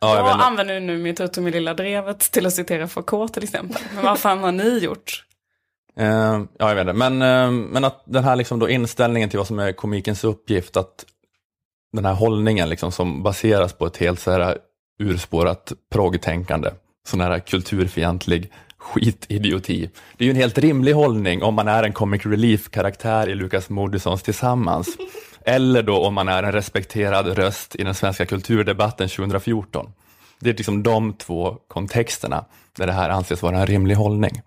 Ja, jag jag använder nu mitt ut med lilla drevet till att citera Foucault till exempel. Men vad fan har ni gjort? Eh, ja, jag vet inte. Men, eh, men att den här liksom då inställningen till vad som är komikens uppgift, att den här hållningen liksom som baseras på ett helt så här urspårat proggtänkande, sån här kulturfientlig skitidioti. Det är ju en helt rimlig hållning om man är en comic relief-karaktär i Lukas Moodyssons Tillsammans. [laughs] Eller då om man är en respekterad röst i den svenska kulturdebatten 2014. Det är liksom de två kontexterna där det här anses vara en rimlig hållning.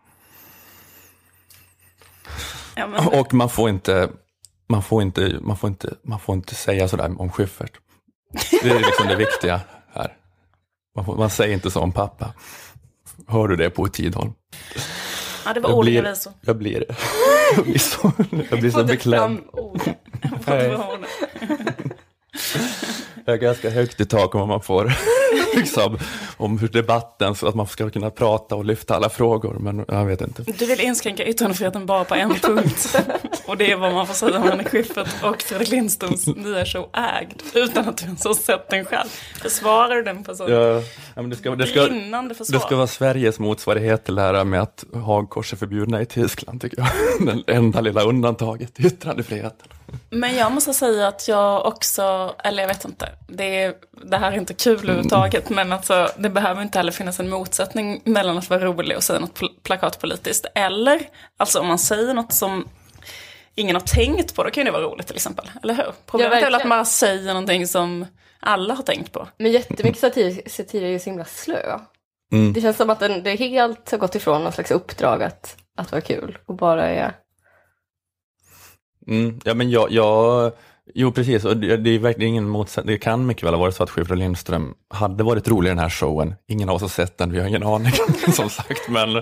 Ja, men, [laughs] Och man får inte, man får inte, man får inte, man får inte säga sådär om Schyffert. Det är liksom det viktiga här. Man, får, man säger inte så om pappa. Hör du det på Tidholm? ja, det var Jag olika blir, visor. jag blir, [laughs] jag blir så, jag blir så beklämd. Nej. Jag [laughs] är ganska högt i tak om man får, [laughs] liksom, om hur debatten, så att man ska kunna prata och lyfta alla frågor, men jag vet inte. Du vill inskränka yttrandefriheten bara på en punkt. Och det är vad man får säga om Henrik Schyffert och Fredrik Lindströms nya show Ägd. Utan att du ens har sett den själv. Försvarar du den personen? Ja, ja, men det, ska, det, ska, Brinnande försvar. det ska vara Sveriges motsvarighet till det här med att hagkors är förbjudna i Tyskland, tycker jag. [laughs] Den enda lilla undantaget, yttrandefriheten. Men jag måste säga att jag också, eller jag vet inte, det, är, det här är inte kul överhuvudtaget, men alltså, det behöver inte heller finnas en motsättning mellan att vara rolig och säga något pl- plakatpolitiskt. Eller, alltså om man säger något som ingen har tänkt på, då kan ju det vara roligt till exempel. Eller hur? Problemet är väl att man bara säger någonting som alla har tänkt på. Men jättemycket satir, satir är ju så himla slö. Mm. Det känns som att den, det helt har gått ifrån någon slags uppdrag att, att vara kul och bara är... Mm, ja, men jag, jag, jo precis, och det, det är verkligen ingen motsättning. Det kan mycket väl ha varit så att Schyffert och Lindström hade varit roliga i den här showen. Ingen av oss har sett den, vi har ingen aning [laughs] som sagt. Men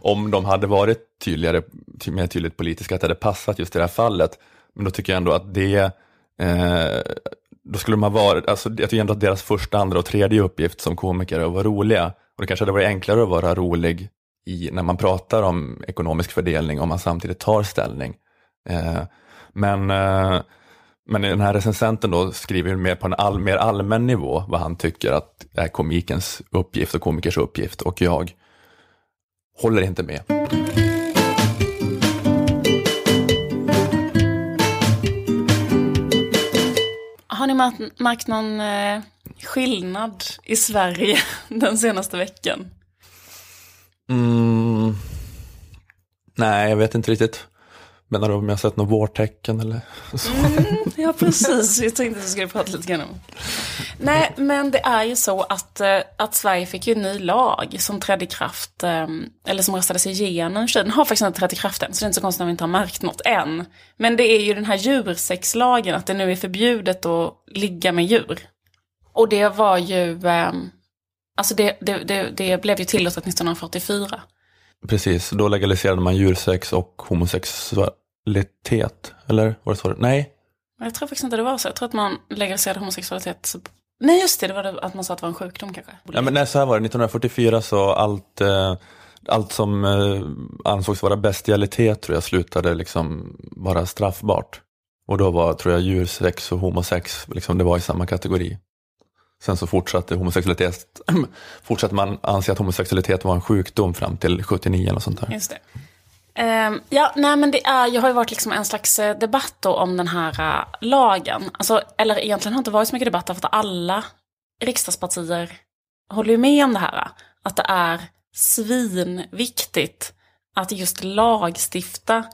om de hade varit tydligare, mer tydligt politiska, att det hade passat just i det här fallet. Men då tycker jag ändå att det, eh, då skulle de ha varit, alltså jag tycker ändå att deras första, andra och tredje uppgift som komiker är att vara roliga. Och det kanske hade varit enklare att vara rolig i, när man pratar om ekonomisk fördelning om man samtidigt tar ställning. Eh, men, eh, men den här recensenten då skriver mer på en all, mer allmän nivå vad han tycker att är komikens uppgift och komikers uppgift och jag håller inte med. Har ni märkt, märkt någon eh, skillnad i Sverige [laughs] den senaste veckan? Mm, nej, jag vet inte riktigt. Menar du om jag har sett något vårtecken eller så? Ja, precis. [laughs] Jag tänkte att du skulle prata lite grann om. Nej, men det är ju så att, eh, att Sverige fick ju en ny lag som trädde i kraft, eh, eller som röstades igenom. Den har faktiskt inte trätt i kraft än, så det är inte så konstigt om vi inte har märkt något än. Men det är ju den här djursexlagen, att det nu är förbjudet att ligga med djur. Och det var ju, eh, alltså det, det, det, det blev ju tillåtet 1944. Precis, då legaliserade man djursex och homosexualitet. Eller var det så? Nej, Jag tror faktiskt inte det var så. Jag tror att man legaliserade homosexualitet. Nej, just det. Det var det att man sa att det var en sjukdom kanske. Ja, men nej, så här var det. 1944 så allt, eh, allt som eh, ansågs vara bestialitet tror jag slutade liksom vara straffbart. Och då var, tror jag, djursex och homosex, liksom, det var i samma kategori. Sen så fortsatte homosexualitet, [clears throat] fortsatte man anse att homosexualitet var en sjukdom fram till 79 eller sånt där. Just det. Ehm, ja, nej men det är, jag har ju varit liksom en slags eh, debatt då om den här eh, lagen. Alltså, eller egentligen har det inte varit så mycket debatt för att alla riksdagspartier håller ju med om det här. Att det är svinviktigt att just lagstifta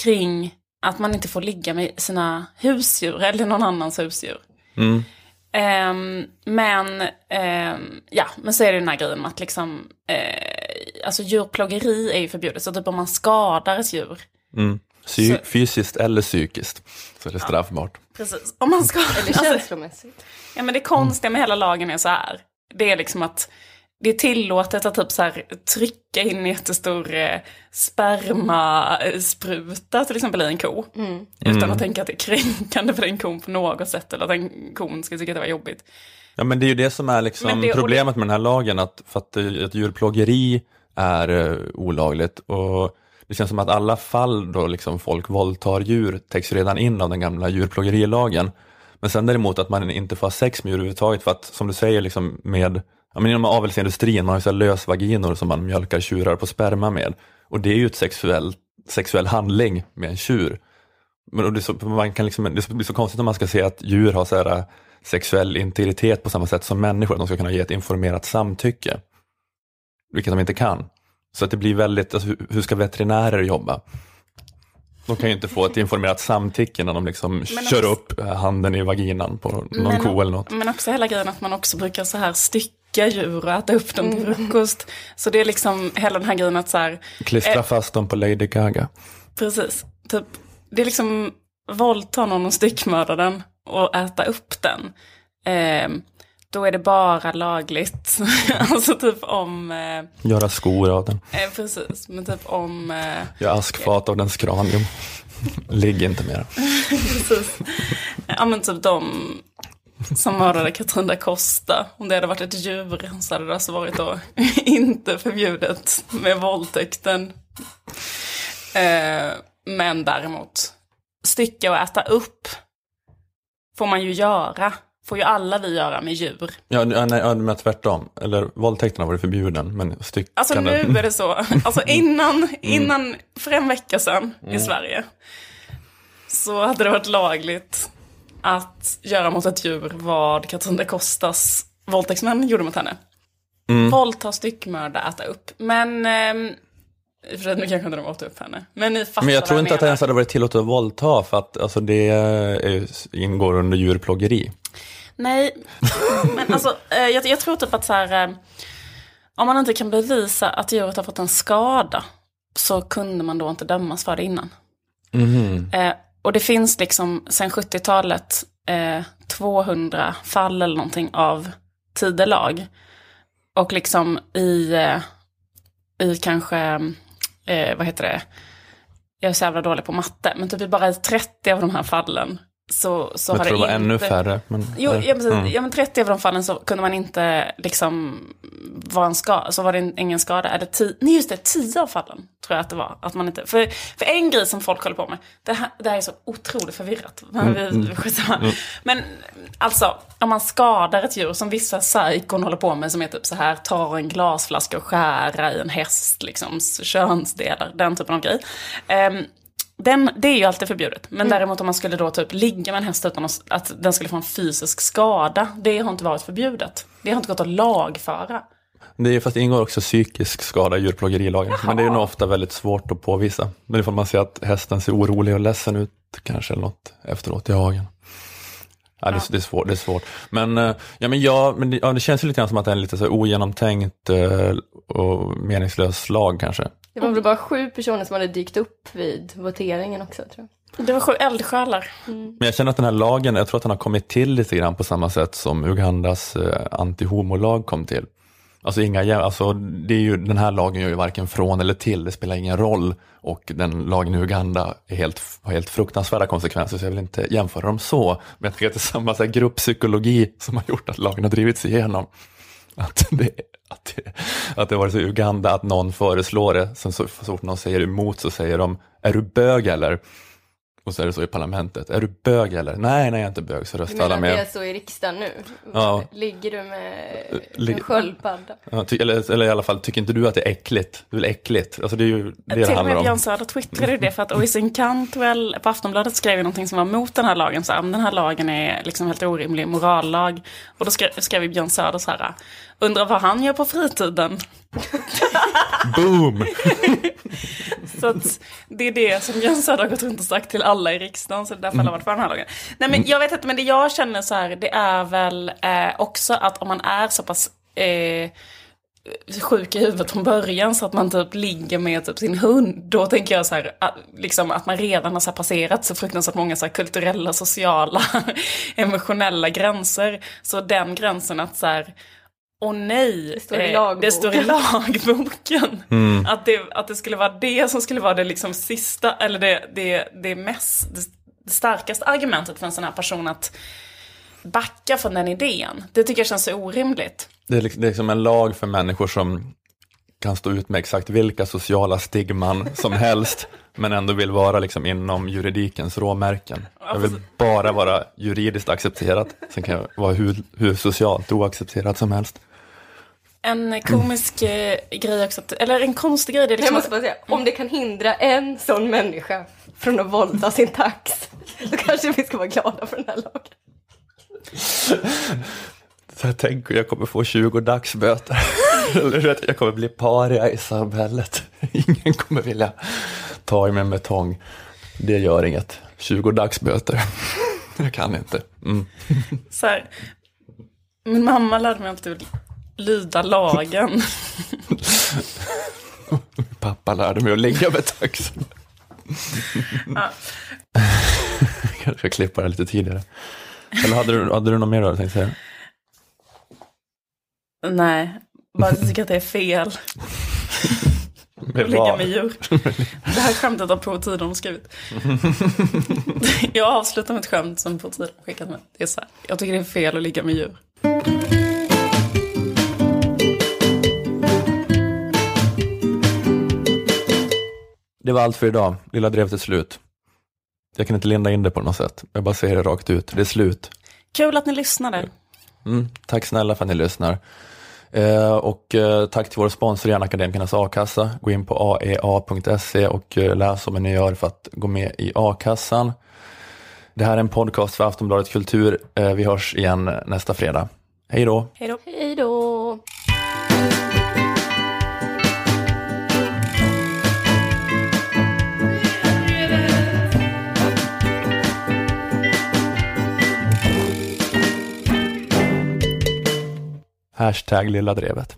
kring att man inte får ligga med sina husdjur eller någon annans husdjur. Mm. Ehm, men, ehm, ja, men så är det den här grejen med att liksom, eh, alltså djurplågeri är ju förbjudet. Så typ om man skadar ett djur. Mm. Psy- Så- Fysiskt eller psykiskt så är det straffbart. Precis. Om man skadar, Eller [laughs] alltså, känslomässigt. ja men det konstiga med hela lagen är så här. Det är liksom att det är tillåtet att typ så här trycka in en jättestor eh, spermaspruta till exempel i en ko. Utan att tänka att det är kränkande för den kon på något sätt. Eller att den kon ska tycka att det var jobbigt. Ja men det är ju det som är liksom det- problemet med den här lagen, att, för att, eh, att djurplågeri är eh, olagligt och det känns som att alla fall då liksom folk våldtar djur täcks redan in av den gamla djurplågerilagen. Men sen däremot att man inte får ha sex med djur överhuvudtaget för att som du säger liksom med Ja, men inom avelsindustrin, man har ju så här lösvaginor som man mjölkar tjurar på sperma med. Och det är ju ett sexuell, sexuell handling med en tjur. Men det, är så, man kan liksom, det blir så konstigt om man ska säga att djur har så här, äh, sexuell integritet på samma sätt som människor, att de ska kunna ge ett informerat samtycke. Vilket de inte kan. Så att det blir väldigt, alltså, hur- ska veterinärer jobba? De kan ju inte få ett informerat samtycke när de liksom kör också- upp äh, handen i vaginan på någon Men- ko eller något. Men också hela grejen att man också brukar så här stycka djur och äta upp dem till frukost. Så det är liksom hela den här grejen att så här, Klistra eh, fast dem på Lady Gaga. precis, typ, det är liksom våldta någon och styckmörda den och äta upp den. Eh, då är det bara lagligt. [laughs] alltså typ om, eh, Göra skor av den. eh, precis, men typ om, eh, Gör askfat av dens kranium. [laughs] Ligg inte mer. [laughs] precis. Ja men typ de som mördade Katrin da Costa. Om det hade varit ett djur så hade det alltså varit då [laughs] inte förbjudet med våldtäkten. Eh, men däremot stycka och äta upp får man ju göra. Får ju alla vi göra med djur. Ja, nej, ja, men tvärtom. Eller våldtäkten har varit förbjuden, men styckande. Alltså nu är det så. Alltså innan, innan för en vecka sedan i Sverige. Så hade det varit lagligt att göra mot ett djur vad Katrin da Costas våldtäktsmän gjorde mot henne. Våldta, styckmörda, äta upp. Men, ehm, i och för sig, nu kanske inte de åt upp henne. Men ni fattar Men jag tror inte att det ens hade varit tillåtet att våldta, för att alltså, det är, ingår under djurplågeri. Nej, men alltså [laughs] jag, jag tror typ att så här, eh, om man inte kan bevisa att djuret har fått en skada så kunde man då inte dömas för det innan. Eh, och det finns liksom sen 70-talet eh, 200 fall eller någonting av tidelag. Och liksom i, eh, i kanske, eh, vad heter det, jag är så jävla dålig på matte, men typ bara i 30 av de här fallen så, så Jag har tror det var inte... ännu färre. Men, Jo, ja, precis. Mm. ja, men 30 av de fallen så kunde man inte liksom vara en skada, så var det ingen skada. Eller tio, nej just det, 10 av fallen tror jag att det var. Att man inte, för, för en grej som folk håller på med, det här, det här är så otroligt förvirrat. Men, [laughs] Mm, vi, skitsamma. men alltså, om man skadar ett djur som vissa psykon håller på med, som är typ så här, tar en glasflaska och skära i en häst, liksom, könsdelar, den typen av grej. Ehm, den, det är ju alltid förbjudet. Men däremot om man skulle då typ ligga med en häst utan att, att den skulle få en fysisk skada. Det har inte varit förbjudet. Det har inte gått att lagföra. Det är fast det ingår också psykisk skada i djurplågerilagen. Men det är nog ofta väldigt svårt att påvisa. Men ifall man ser att hästen ser orolig och ledsen ut kanske eller något efteråt i hagen. Ja, det, är- det, är svårt, det är svårt. Men, eh, ja, men, ja, men det, ja, det känns ju lite grann som att det är en lite så här ogenomtänkt eh, och meningslös lag kanske. Det var väl bara sju personer som hade dykt upp vid voteringen också tror jag. Det var sju eldsjälar. Men jag känner att den här lagen, jag tror att den har kommit till lite grann på samma sätt som Ugandas eh, antihomolag kom till. Alltså, inga, alltså det är ju, den här lagen gör ju varken från eller till, det spelar ingen roll. Och den lagen i Uganda är helt, har helt fruktansvärda konsekvenser, så jag vill inte jämföra dem så. Men jag tycker att det är samma så här, grupppsykologi som har gjort att lagen har drivits igenom. Att det, att det, att det var så i Uganda att någon föreslår det, sen så, så fort någon säger emot så säger de, är du bög eller? Och så är det så i parlamentet, är du bög eller? Nej, nej jag är inte bög, så röstar alla menar att det är med. så i riksdagen nu? Ja. Ligger du med Ligger- en sköldpadda? Ja, ty, eller, eller i alla fall, tycker inte du att det är äckligt? Det är väl äckligt? Alltså det är ju det det Till och handlar med om. Björn Söder twittrade det för att Oisin Cantwell på Aftonbladet skrev ju någonting som var mot den här lagen. Så här, "Men den här lagen är liksom helt orimlig morallag. Och då skrev, skrev Björn Söder så här, undrar vad han gör på fritiden. Boom! Så att det är det som Björn Söder har gått runt och sagt till alla i riksdagen. Så det är därför alla har varit för den här lagen. Nej men jag vet inte, men det jag känner så här, det är väl eh, också att om man är så pass eh, sjuk i huvudet från början så att man typ ligger med typ sin hund. Då tänker jag så här, att, liksom att man redan har så passerat så fruktansvärt många så kulturella, sociala, [laughs] emotionella gränser. Så den gränsen att så här, Åh nej, Det står i eh, lagboken. det står i lagboken. Att, det, att det skulle vara det som skulle vara det liksom sista, eller det, det, det mest, det, starkaste argumentet för en sån här person att backa från den idén. Det tycker jag känns så orimligt. Det är, liksom, det är liksom en lag för människor som kan stå ut med exakt vilka sociala stigman som [laughs] helst, men ändå vill vara liksom inom juridikens råmärken. Jag vill bara vara juridiskt accepterad, sen kan jag vara hur, hur socialt oaccepterad som helst. En komisk eh, grej också, att- eller en konstig grej, det är Jag liksom måste att, bara säga, om det kan hindra en sån människa från att vålda sin tax, då kanske vi ska vara glada för den här lagen. Så jag tänker jag kommer få 20 dagsböter. Eller att jag kommer bli paria i samhället. Ingen kommer vilja ta i mig med tång. Det gör inget. 20 dagsböter. Jag kan inte. Mm. så här, min mamma lärde mig alltid lyda lagen. [laughs] Pappa lärde mig att ligga med taxen. Ja. [laughs] Kanske klippa det lite tidigare. Eller hade du, hade du något mer du hade tänkt säga? Nej, bara att jag tycker att det är fel [laughs] att ligga med djur. Det här skämtet har Tiden skrivit. Jag avslutar med ett skämt som Tiden skickat med. Det är så här, jag tycker det är fel att ligga med djur. Det var allt för idag. Lilla drevet är slut. Jag kan inte linda in det på något sätt. Jag bara säger det rakt ut. Det är slut. Kul att ni lyssnade. Mm, tack snälla för att ni lyssnar. Eh, och eh, tack till vår sponsor igen, Akademikernas a-kassa. Gå in på aea.se och eh, läs vad ni gör för att gå med i a-kassan. Det här är en podcast för Aftonbladet Kultur. Eh, vi hörs igen nästa fredag. Hej då! Hej då. Hej då! Hashtag lilla drevet.